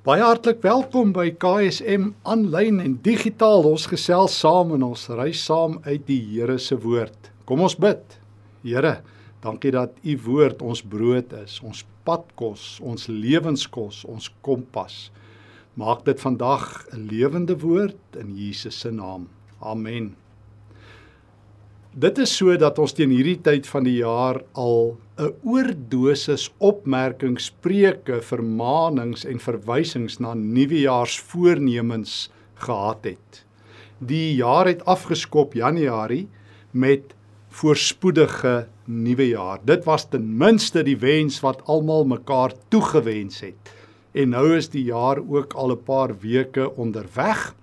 Baie hartlik welkom by KSM aanlyn en digitaal. Ons gesels saam en ons reis saam uit die Here se woord. Kom ons bid. Here, dankie dat u woord ons brood is, ons padkos, ons lewenskos, ons kompas. Maak dit vandag 'n lewende woord in Jesus se naam. Amen. Dit is so dat ons teen hierdie tyd van die jaar al 'n oordosis opmerkings, spreuke, vermaanings en verwysings na nuwejaarsvoornemens gehad het. Die jaar het afgeskop Januarie met voorspoedige nuwe jaar. Dit was ten minste die wens wat almal mekaar toegewens het. En nou is die jaar ook al 'n paar weke onderweg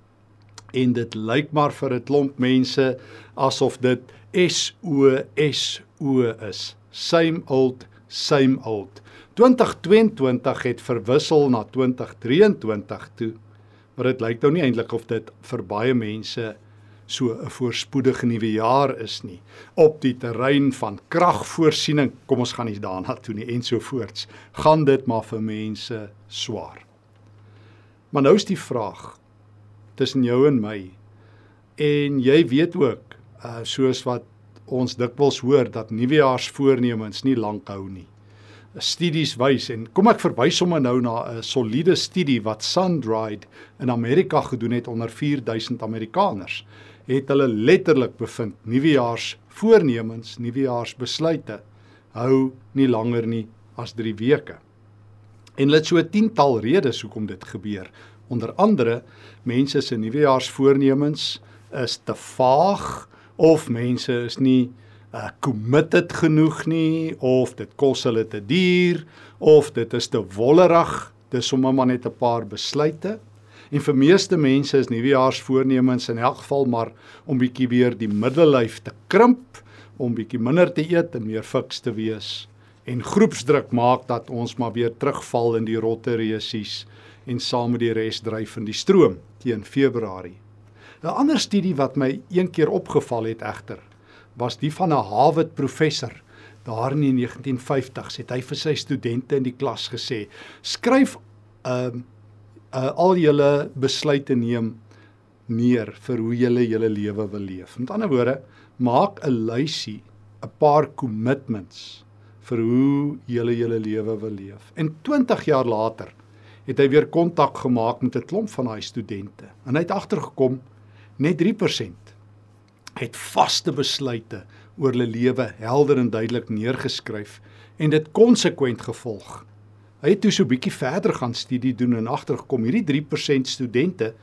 en dit lyk maar vir 'n klomp mense asof dit S O S O is. Same old, same old. 2022 het verwissel na 2023 toe. Maar dit lyk nou nie eintlik of dit vir baie mense so 'n voorspoedige nuwe jaar is nie. Op die terrein van kragvoorsiening, kom ons gaan nie daarna toe nie en so voorts, gaan dit maar vir mense swaar. Maar nou is die vraag tussen jou en my. En jy weet ook, uh soos wat ons dikwels hoor dat nuwejaarsvoornemens nie lank hou nie. Studies wys en kom ek verwys sommer nou na 'n soliede studie wat SunDried in Amerika gedoen het onder 4000 Amerikaners. Het hulle letterlik bevind nuwejaarsvoornemens, nuwejaarsbesluite hou nie langer nie as 3 weke. En hulle het so 'n tiental redes hoekom dit gebeur. Onder andere mense se nuwejaarsvoornemens is te vaag of mense is nie uh, committed genoeg nie of dit kos hulle te duur of dit is te wollerig dis sommer maar net 'n paar besluite. En vir meeste mense is nuwejaarsvoornemens in elk geval maar om bietjie weer die middellyf te krimp om bietjie minder te eet en meer fiks te wees. En groepsdruk maak dat ons maar weer terugval in die rotte reusies en saam met die res dryf in die stroom teen Februarie. 'n Ander studie wat my een keer opgeval het egter, was die van 'n Harvard professor. Daar in die 1950s het hy vir sy studente in die klas gesê: "Skryf 'n uh, uh, al julle besluite neem neer vir hoe julle julle lewe wil leef." Met ander woorde, maak 'n lysie, 'n paar commitments vir hoe julle julle lewe wil leef. En 20 jaar later het hy weer kontak gemaak met 'n klomp van daai studente. En hy het agtergekom net 3% het vaste besluite oor hulle lewe helder en duidelik neergeskryf en dit konsekwent gevolg. Hy het toe so 'n bietjie verder gaan studie doen en agtergekom hierdie 3% studente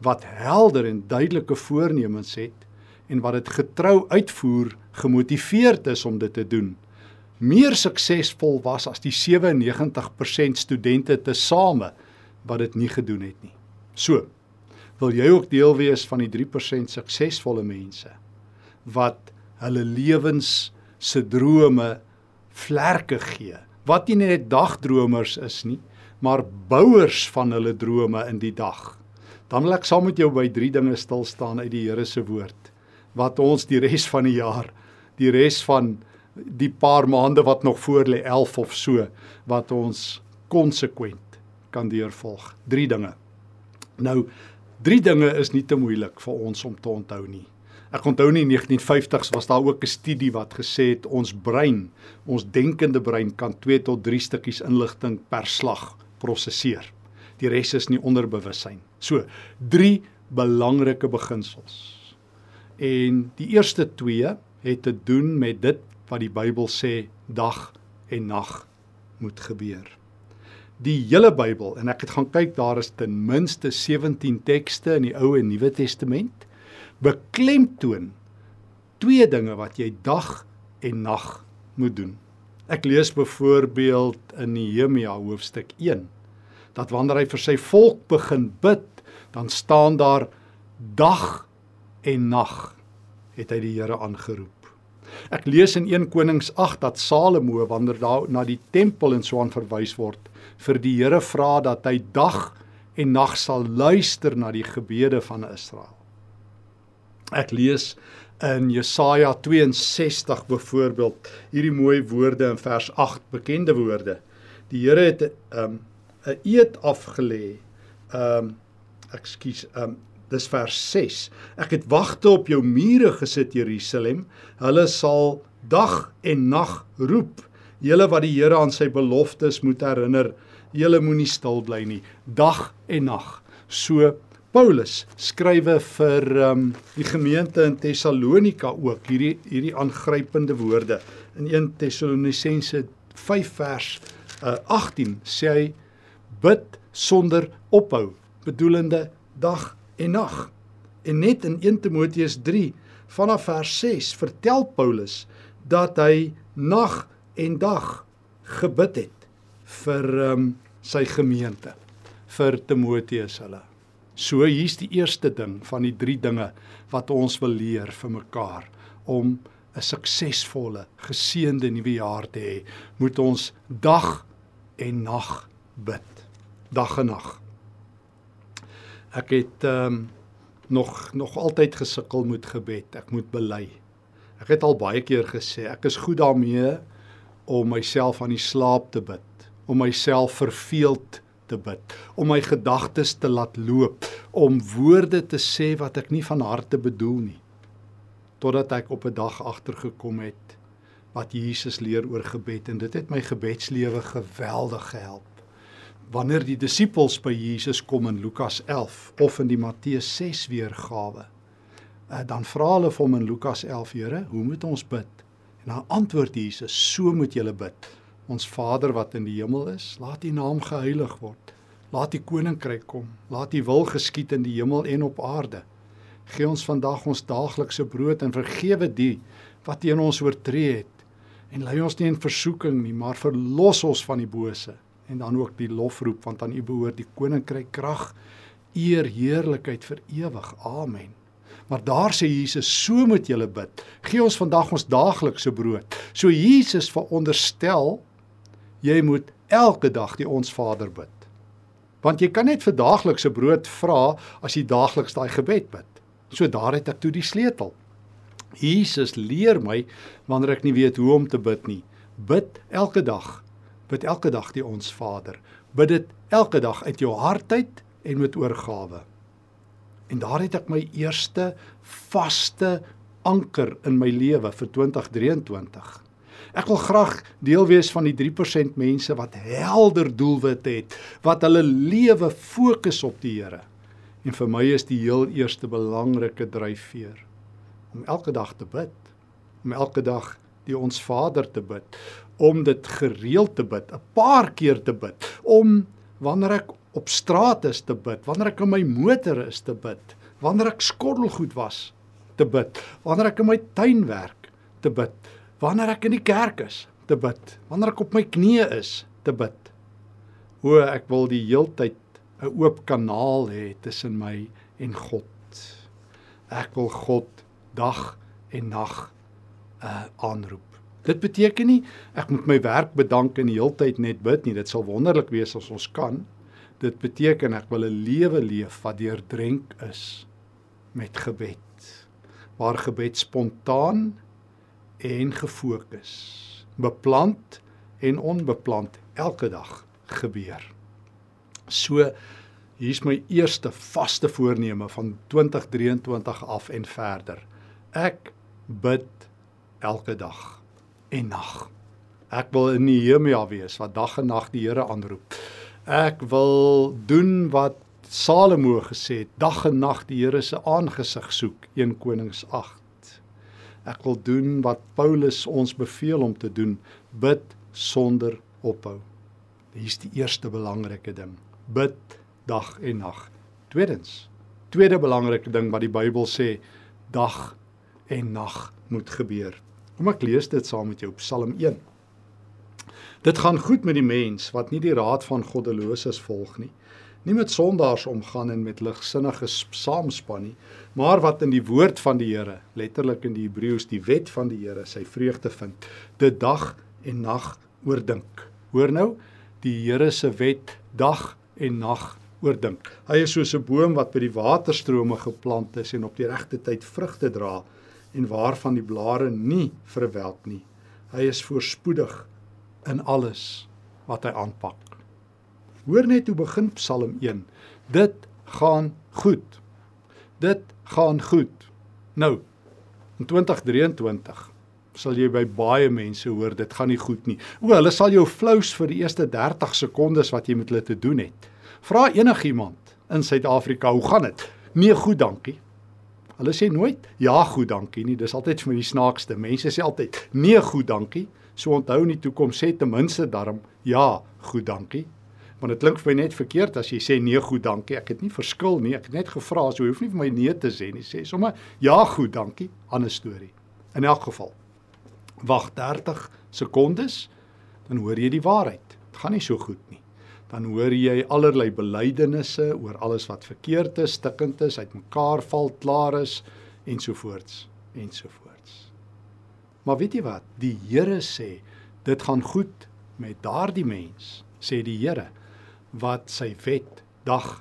wat helder en duidelike voornemens het en wat dit getrou uitvoer, gemotiveerd is om dit te doen meer suksesvol was as die 97% studente tesame wat dit nie gedoen het nie. So, wil jy ook deel wees van die 3% suksesvolle mense wat hulle lewens se drome vlerke gee. Wat nie net dagdromers is nie, maar bouers van hulle drome in die dag. Dan wil ek saam met jou by drie dinge stil staan uit die Here se woord wat ons die res van die jaar, die res van die paar maande wat nog voor lê 11 of so wat ons konsekwent kan deurvolg. Drie dinge. Nou drie dinge is nie te moeilik vir ons om te onthou nie. Ek onthou nie in 1950s was daar ook 'n studie wat gesê het ons brein, ons denkende brein kan 2 tot 3 stukkies inligting per slag prosesseer. Die res is nie onderbewussyn. So, drie belangrike beginsels. En die eerste 2 het te doen met dit wat die Bybel sê dag en nag moet gebeur. Die hele Bybel en ek het gaan kyk daar is ten minste 17 tekste in die Ou en Nuwe Testament beklemtoon twee dinge wat jy dag en nag moet doen. Ek lees byvoorbeeld in Nehemia hoofstuk 1 dat wanneer hy vir sy volk begin bid, dan staan daar dag en nag het hy die Here aangeroep. Ek lees in 1 Konings 8 dat Salomo wanneer daar na die tempel en so aan verwys word, vir die Here vra dat hy dag en nag sal luister na die gebede van Israel. Ek lees in Jesaja 62 byvoorbeeld hierdie mooi woorde in vers 8, bekende woorde. Die Here het um, 'n eed afgelê. Ehm um, ekskuus, ehm um, dis vers 6. Ek het wagte op jou mure gesit Jerusalem. Hulle sal dag en nag roep. Julle wat die Here aan sy beloftes moet herinner, julle moenie stil bly nie, dag en nag. So Paulus skrywe vir um, die gemeente in Tessalonika ook hierdie hierdie aangrypende woorde in 1 Tessalonisense 5 vers uh, 18 sê hy bid sonder ophou bedoelende dag en nag. En net in 1 Timoteus 3 vanaf vers 6 vertel Paulus dat hy nag en dag gebid het vir um, sy gemeente vir Timoteus hulle. So hier's die eerste ding van die drie dinge wat ons wil leer vir mekaar om 'n suksesvolle, geseënde nuwe jaar te hê, moet ons dag en nag bid. Dag en nag. Ek het ehm um, nog nog altyd gesukkel met gebed. Ek moet bely. Ek het al baie keer gesê ek is goed daarmee om myself aan die slaap te bid, om myself verveeld te bid, om my gedagtes te laat loop, om woorde te sê wat ek nie van harte bedoel nie. Totdat ek op 'n dag agtergekom het wat Jesus leer oor gebed en dit het my gebedslewe geweldig gehelp wanneer die disippels by Jesus kom in Lukas 11 of in die Matteus 6 weergawe, uh, dan vra hulle vir hom in Lukas 11, Here, hoe moet ons bid? En dan antwoord Jesus, so moet julle bid. Ons Vader wat in die hemel is, laat U naam geheilig word. Laat U koninkryk kom. Laat U wil geskied in die hemel en op aarde. Gee ons vandag ons daaglikse brood en vergewe die wat teen ons oortree het. En lei ons nie in versoeking nie, maar verlos ons van die bose en dan ook die lofroep want aan U behoort die koninkryk krag eer heerlikheid vir ewig. Amen. Maar daar sê Jesus so moet julle bid. Gee ons vandag ons daaglikse brood. So Jesus veronderstel jy moet elke dag die ons Vader bid. Want jy kan net vir daaglikse brood vra as jy daagliks daai gebed bid. So daar het ek toe die sleutel. Jesus leer my wanneer ek nie weet hoe om te bid nie. Bid elke dag bid elke dag die ons Vader. Bid dit elke dag uit jou hart uit en met oorgawe. En daar het ek my eerste vaste anker in my lewe vir 2023. Ek wil graag deel wees van die 3% mense wat helder doelwitte het, wat hulle lewe fokus op die Here. En vir my is die heel eerste belangrike dryfveer om elke dag te bid, om elke dag die ons Vader te bid, om dit gereeld te bid, 'n paar keer te bid, om wanneer ek op straat is te bid, wanneer ek in my motor is te bid, wanneer ek skottelgoed was te bid, wanneer ek in my tuin werk te bid, wanneer ek in die kerk is te bid, wanneer ek op my knieë is te bid. O, ek wil die heeltyd 'n oop kanaal hê tussen my en God. Ek wil God dag en nag uh aanroep. Dit beteken nie ek moet my werk bedank en die heeltyd net bid nie. Dit sal wonderlik wees as ons kan. Dit beteken ek wil 'n lewe leef wat deurdrenk is met gebed. Waar gebed spontaan en gefokus, beplant en onbeplant elke dag gebeur. So hier's my eerste vaste voorneme van 2023 af en verder. Ek bid elke dag en nag. Ek wil in Nehemia wees wat dag en nag die Here aanroep. Ek wil doen wat Salomo gesê het, dag en nag die Here se aangesig soek, 1 Konings 8. Ek wil doen wat Paulus ons beveel om te doen, bid sonder ophou. Hier's die eerste belangrike ding. Bid dag en nag. Tweedens, tweede belangrike ding wat die Bybel sê, dag en nag moet gebeur. Kom ek lees dit saam met jou Psalm 1. Dit gaan goed met die mens wat nie die raad van goddeloses volg nie, nie met sondaars omgaan en met ligsinnige saamspan nie, maar wat in die woord van die Here, letterlik in die Hebreëus die wet van die Here, sy vreugde vind, dit dag en nag oordink. Hoor nou, die Here se wet dag en nag oordink. Hy is soos 'n boom wat by die waterstrome geplant is en op die regte tyd vrugte dra en waarvan die blare nie verwelk nie. Hy is voorspoedig in alles wat hy aanpak. Hoor net hoe begin Psalm 1. Dit gaan goed. Dit gaan goed. Nou in 2023 sal jy by baie mense hoor dit gaan nie goed nie. O, hulle sal jou flous vir die eerste 30 sekondes wat jy met hulle te doen het. Vra enigiemand in Suid-Afrika, hoe gaan dit? Nee, goed, dankie. Hulle sê nooit ja, goed, dankie nie. Dis altyd vir my die snaakste. Mense sê altyd nee, goed, dankie. So onthou in die toekoms sê ten minste daarom ja, goed, dankie. Want dit klink vir my net verkeerd as jy sê nee, goed, dankie. Ek het nie verskil nie. Ek het net gevra, so jy hoef nie vir my nee te sê nie. Sê sommer ja, goed, dankie. Ander storie. In elk geval wag 30 sekondes, dan hoor jy die waarheid. Dit gaan nie so goed nie. Dan hoor jy allerlei belydenisse oor alles wat verkeerd is, stikkend is, uitmekaar val, klaar is ensovoorts ensovoorts. Maar weet jy wat? Die Here sê dit gaan goed met daardie mens, sê die Here wat sy wet dag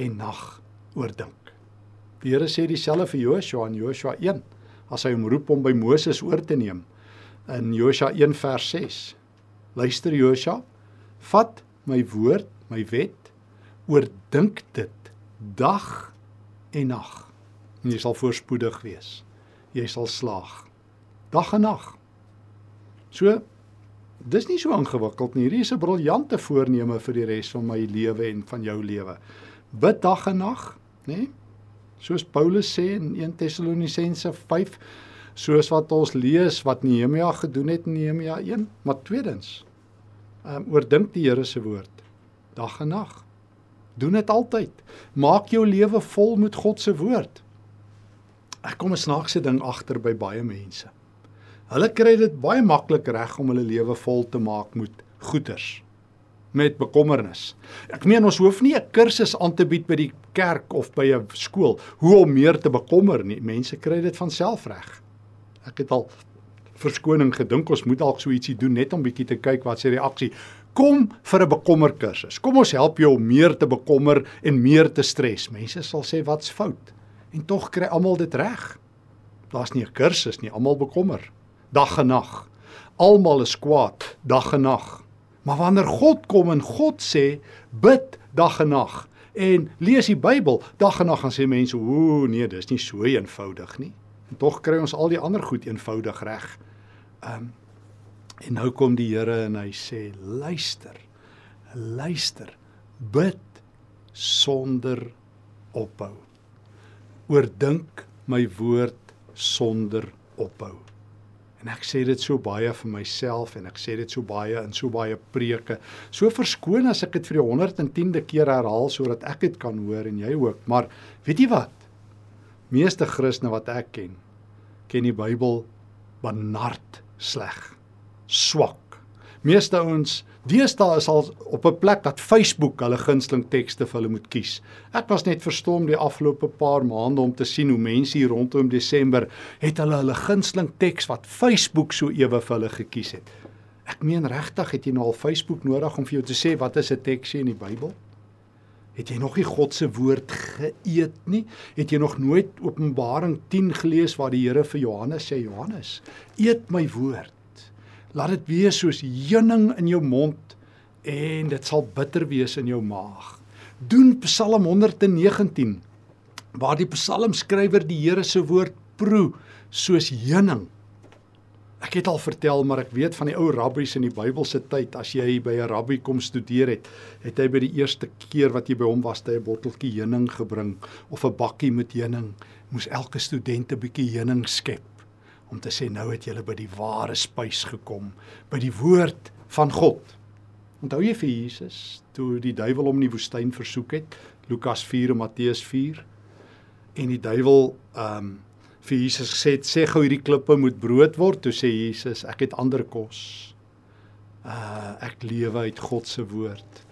en nag oordink. Die Here sê dieselfde vir Joshua in Joshua 1 as hy hom roep om by Moses oor te neem in Josua 1 vers 6. Luister Josua, vat my woord, my wet, oordink dit dag en nag. En jy sal voorspoedig wees. Jy sal slaag. Dag en nag. So dis nie so ingewikkeld nie. Hierdie is 'n briljante voorneme vir die res van my lewe en van jou lewe. Bid dag en nag, nê? Nee? Soos Paulus sê in 1 Tessalonisense 5 soos wat ons lees wat Nehemia gedoen het in Nehemia 1, maar tweedens, um, oordink die Here se woord dag en nag. Doen dit altyd. Maak jou lewe vol met God se woord. Ek kom 'n snaakse ding agter by baie mense. Hulle kry dit baie maklik reg om hulle lewe vol te maak met goeders met bekommernis. Ek meen ons hoef nie 'n kursus aan te bied by die kerk of by 'n skool hoe om meer te bekommer nie. Mense kry dit van self reg. Ek het al verskoning gedink ons moet dalk so ietsie doen net om bietjie te kyk wat se reaksie. Kom vir 'n bekommer kursus. Kom ons help jou om meer te bekommer en meer te stres. Mense sal sê wat's fout. En tog kry almal dit reg. Daar's nie 'n kursus nie, almal bekommer. Dag en nag. Almal is kwaad dag en nag. Maar wanneer God kom en God sê bid dag en nag en lees die Bybel dag en nag dan sê mense ooh nee, dis nie so eenvoudig nie. En tog kry ons al die ander goed eenvoudig reg. Ehm um, en nou kom die Here en hy sê luister. Luister. Bid sonder ophou. Oordink my woord sonder ophou. En ek sê dit so baie vir myself en ek sê dit so baie in so baie preke. So verskoon as ek dit vir die 110de keer herhaal sodat ek dit kan hoor en jy ook. Maar weet jy wat? Meeste Christene wat ek ken, ken die Bybel benard sleg, swak. Meeste ouens, deesdae is al op 'n plek dat Facebook hulle gunsteling tekste vir hulle moet kies. Ek was net verstom die afgelope paar maande om te sien hoe mense hier rondom Desember het hulle hulle gunsteling teks wat Facebook so ewe vir hulle gekies het. Ek meen regtig, het jy nou al Facebook nodig om vir jou te sê wat is 'n teksie in die Bybel? Het jy nog nie God se woord geëet nie? Het jy nog nooit Openbaring 10 gelees waar die Here vir Johannes sê Johannes, eet my woord. Laat dit wees soos heuning in jou mond en dit sal bitter wees in jou maag. Doen Psalm 119 waar die psalmskrywer die Here se woord proe soos heuning Ek het al vertel, maar ek weet van die ou rabbies in die Bybelse tyd, as jy by 'n rabbi kom studeer het, het hy by die eerste keer wat jy by hom was, 'n botteltjie heuning gebring of 'n bakkie met heuning. Moes elke student 'n bietjie heuning skep om te sê nou het jy by die ware spys gekom, by die woord van God. Onthou jy vir Jesus toe die duiwel hom in die woestyn versoek het, Lukas 4 en Matteus 4? En die duiwel ehm um, vir Jesus gesê het sê gou hierdie klippe moet brood word toe sê Jesus ek het ander kos. Uh ek lewe uit God se woord.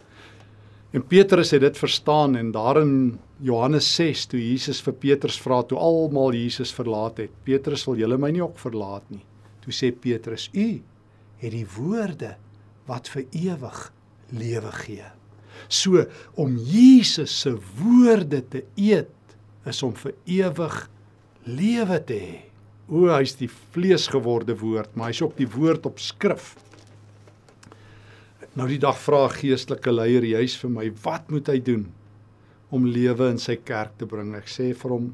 En Petrus het dit verstaan en daarin Johannes 6 toe Jesus vir Petrus vra toe almal Jesus verlaat het Petrus wil julle my nie ook verlaat nie? Toe sê Petrus u het die woorde wat vir ewig lewe gee. So om Jesus se woorde te eet is om vir ewig lewe te hê. O, hy's die vleesgeworde woord, maar hy's ook die woord op skrif. Nou die dag vra geestelike leier juis vir my, wat moet hy doen om lewe in sy kerk te bring? Ek sê vir hom,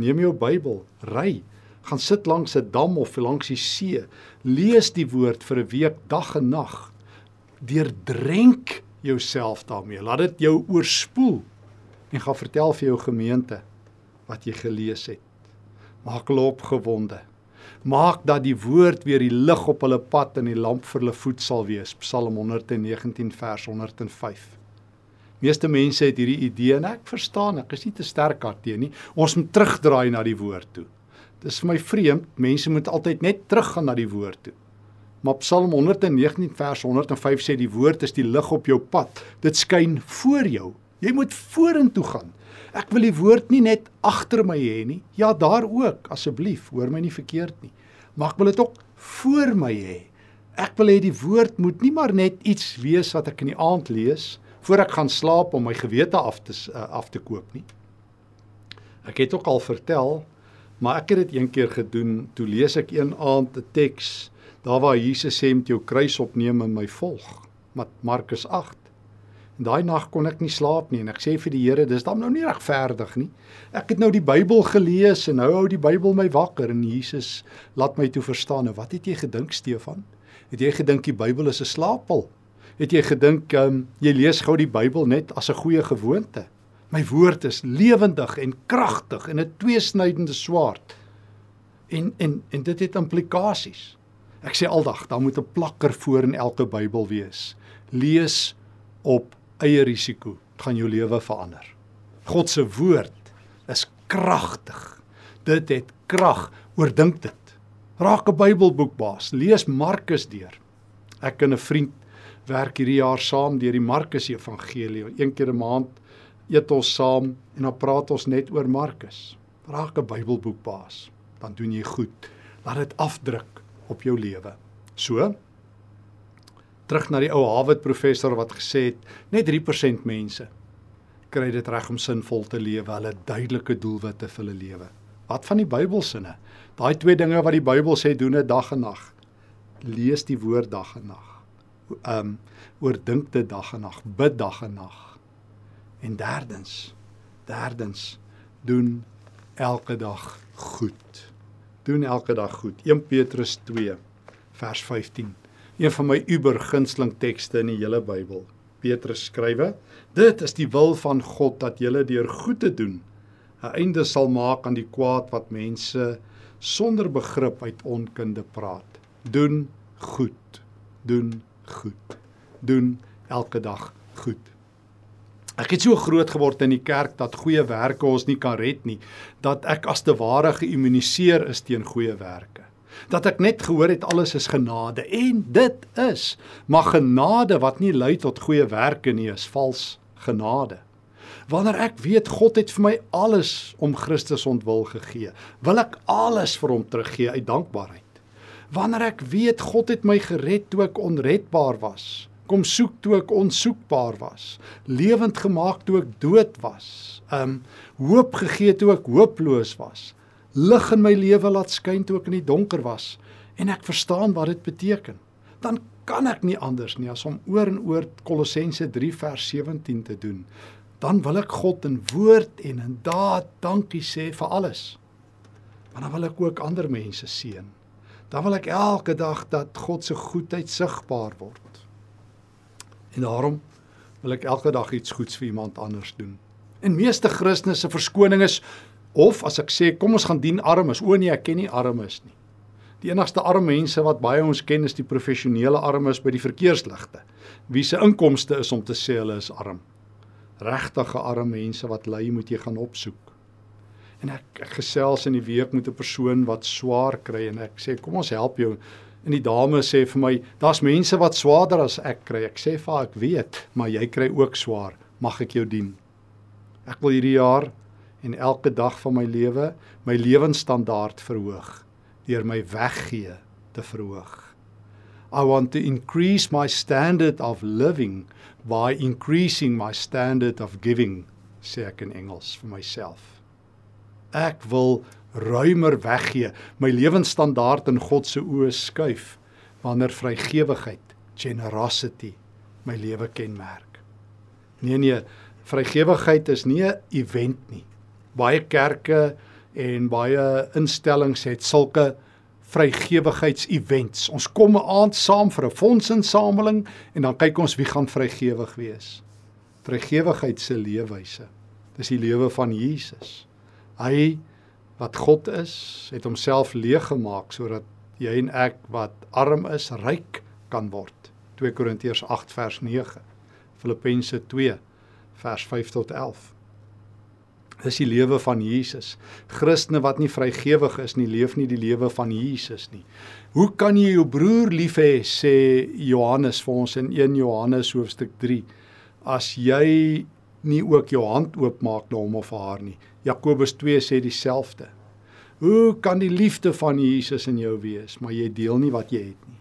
neem jou Bybel, ry, gaan sit langs 'n dam of langs die see, lees die woord vir 'n week dag en nag. Deurdrenk jouself daarmee. Laat dit jou oorspoel en gaan vertel vir jou gemeente wat jy gelees het. Maak hulle opgewonde. Maak dat die woord weer die lig op hulle pad en die lamp vir hulle voet sal wees. Psalm 119 vers 105. Meeste mense het hierdie idee en ek verstaan, ek is nie te sterk daarteenoor nie. Ons moet terugdraai na die woord toe. Dis vir my vreemd, mense moet altyd net teruggaan na die woord toe. Maar Psalm 119 vers 105 sê die woord is die lig op jou pad. Dit skyn voor jou. Jy moet vorentoe gaan. Ek wil die woord nie net agter my hê nie. Ja, daar ook, asseblief, hoor my nie verkeerd nie. Maar ek wil dit ook voor my hê. Ek wil hê die woord moet nie maar net iets wees wat ek in die aand lees voor ek gaan slaap om my gewete af te uh, af te koop nie. Ek het ook al vertel, maar ek het dit een keer gedoen. Toe lees ek een aand 'n teks daar waar Jesus sê met jou kruis opneem en my volg. Markus 8. En daai nag kon ek nie slaap nie en ek sê vir die Here, dis dan nou nie regverdig nie. Ek het nou die Bybel gelees en nou hou die Bybel my wakker en Jesus laat my toe verstaan. Nou wat het jy gedink Stefan? Het jy gedink die Bybel is 'n slaapel? Het jy gedink um, jy lees gou die Bybel net as 'n goeie gewoonte? My woord is lewendig en kragtig en 'n tweesnydende swaard. En en en dit het implikasies. Ek sê aldag, daar moet 'n plakker voor in elke Bybel wees. Lees op eie risiko gaan jou lewe verander. God se woord is kragtig. Dit het krag. Oordink dit. Raak 'n Bybelboek baas. Lees Markus deur. Ek en 'n vriend werk hierdie jaar saam deur die Markus Evangelie. Een keer 'n maand eet ons saam en dan praat ons net oor Markus. Raak 'n Bybelboek baas. Dan doen jy goed. Laat dit afdruk op jou lewe. So, terug na die ou Harvard professor wat gesê het net 3% mense kry dit reg om sinvol te lewe, hulle duidelike doelwitte vir hulle lewe. Wat van die Bybelsinne? Daai twee dinge wat die Bybel sê doen 'n dag en nag. Lees die woord dag en nag. Um oordink dit dag en nag, bid dag en nag. En derdens, derdens doen elke dag goed. Doen elke dag goed. 1 Petrus 2 vers 15 een van my uber gunsteling tekste in die hele Bybel. Petrus skrywe: Dit is die wil van God dat julle deur goed te doen 'n einde sal maak aan die kwaad wat mense sonder begrip uit onkunde praat. Doen goed. Doen goed. Doen elke dag goed. Ek het so groot geword in die kerk dat goeie werke ons nie kan red nie, dat ek as te ware geïmmuniseer is teen goeie werke dat ek net gehoor het alles is genade en dit is maar genade wat nie lei tot goeie werke nie is vals genade. Wanneer ek weet God het vir my alles om Christus ontwil gegee, wil ek alles vir hom teruggee uit dankbaarheid. Wanneer ek weet God het my gered toe ek onredbaar was, kom soek toe ek onsoekbaar was, lewend gemaak toe ek dood was, um hoop gegee toe ek hooploos was, lig in my lewe laat skyn toe ek in die donker was en ek verstaan wat dit beteken. Dan kan ek nie anders nie as om oor en oor Kolossense 3 vers 17 te doen. Dan wil ek God in woord en in daad dankie sê vir alles. Maar dan wil ek ook ander mense seën. Dan wil ek elke dag dat God se goedheid sigbaar word. En daarom wil ek elke dag iets goeds vir iemand anders doen. En meeste Christene se verskoning is Of as ek sê kom ons gaan dien armes, o nee, ek ken nie armes nie. Die enigste arme mense wat baie ons ken is die professionele armes by die verkeersligte. Wie se inkomste is om te sê hulle is arm. Regtige arme mense wat ly moet jy gaan opsoek. En ek, ek gesels in die week met 'n persoon wat swaar kry en ek sê kom ons help jou. En die dame sê vir my, daar's mense wat swaarder as ek kry. Ek sê vir haar ek weet, maar jy kry ook swaar. Mag ek jou dien? Ek wil hierdie jaar en elke dag van my lewe my lewensstandaard verhoog deur my weggee te verhoog. I want to increase my standard of living by increasing my standard of giving, sê ek in Engels vir myself. Ek wil ruimer weggee, my lewensstandaard in God se oë skuif wanneer vrygewigheid, generosity my lewe kenmerk. Nee nee, vrygewigheid is nie 'n event nie. Baie kerke en baie instellings het sulke vrygewigheids-events. Ons kom 'n aand saam vir 'n fondsinsameling en dan kyk ons wie gaan vrygewig wees. Vrygewigheid se leefwyse. Dis die lewe van Jesus. Hy wat God is, het homself leeg gemaak sodat jy en ek wat arm is, ryk kan word. 2 Korintiërs 8 vers 9. Filippense 2 vers 5 tot 11. Dis die lewe van Jesus. Christene wat nie vrygewig is nie, leef nie die lewe van Jesus nie. Hoe kan jy jou broer lief hê sê Johannes vir ons in 1 Johannes hoofstuk 3 as jy nie ook jou hand oopmaak na hom of haar nie. Jakobus 2 sê dieselfde. Hoe kan die liefde van Jesus in jou wees, maar jy deel nie wat jy het nie?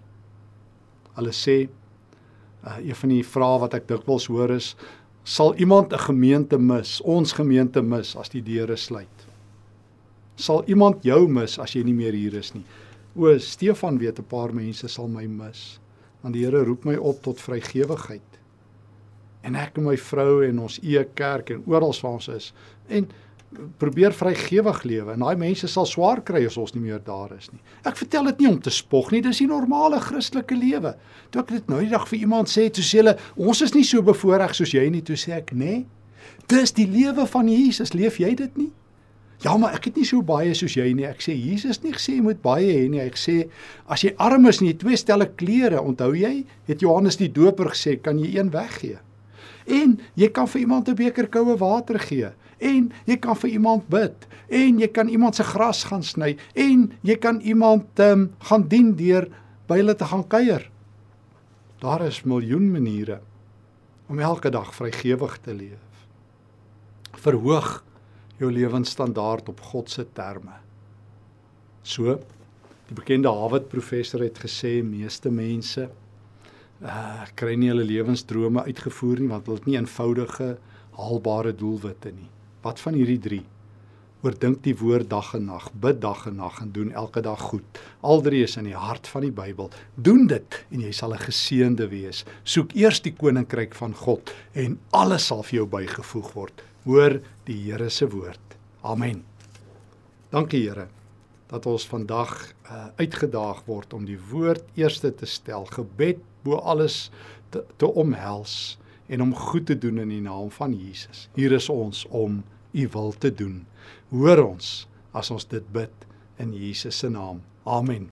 Hulle sê uh, een van die vrae wat ek dikwels hoor is sal iemand 'n gemeente mis, ons gemeente mis as die deure sluit? Sal iemand jou mis as jy nie meer hier is nie? O, Stefan weet 'n paar mense sal my mis, want die Here roep my op tot vrygewigheid. En ek en my vrou en ons eie kerk en oral waar ons is en probeer vrygewig lewe en daai mense sal swaar kry as ons nie meer daar is nie. Ek vertel dit nie om te spog nie, dis die normale Christelike lewe. Toe ek dit nou die dag vir iemand sê, toe sê hulle, ons is nie so bevoordeel soos jy nie, toe sê ek, "Nee. Dis die lewe van Jesus, leef jy dit nie?" Ja, maar ek het nie so baie soos jy nie. Ek sê Jesus nie gesê jy moet baie hê nie. Hy sê as jy arm is en jy twee stelle klere, onthou jy, het Johannes die Doper gesê, kan jy een weggee. En jy kan vir iemand 'n beker koue water gee en jy kan vir iemand bid en jy kan iemand se gras gaan sny en jy kan iemand um, gaan dien deur by hulle te gaan kuier. Daar is miljoen maniere om elke dag vrygewig te leef. Verhoog jou lewensstandaard op God se terme. So die bekende Harvard professor het gesê meeste mense uh kry nie hulle lewensdrome uitgevoer nie want hulle het nie eenvoudige haalbare doelwitte nie. Wat van hierdie 3? Oordink die woord dag en nag, bid dag en nag en doen elke dag goed. Al drie is in die hart van die Bybel. Doen dit en jy sal 'n geseënde wees. Soek eers die koninkryk van God en alles sal vir jou bygevoeg word. Hoor die Here se woord. Amen. Dankie Here dat ons vandag uh, uitgedaag word om die woord eerste te stel, gebed bo alles te, te omhels en om goed te doen in die naam van Jesus. Hier is ons om u wil te doen. Hoor ons as ons dit bid in Jesus se naam. Amen.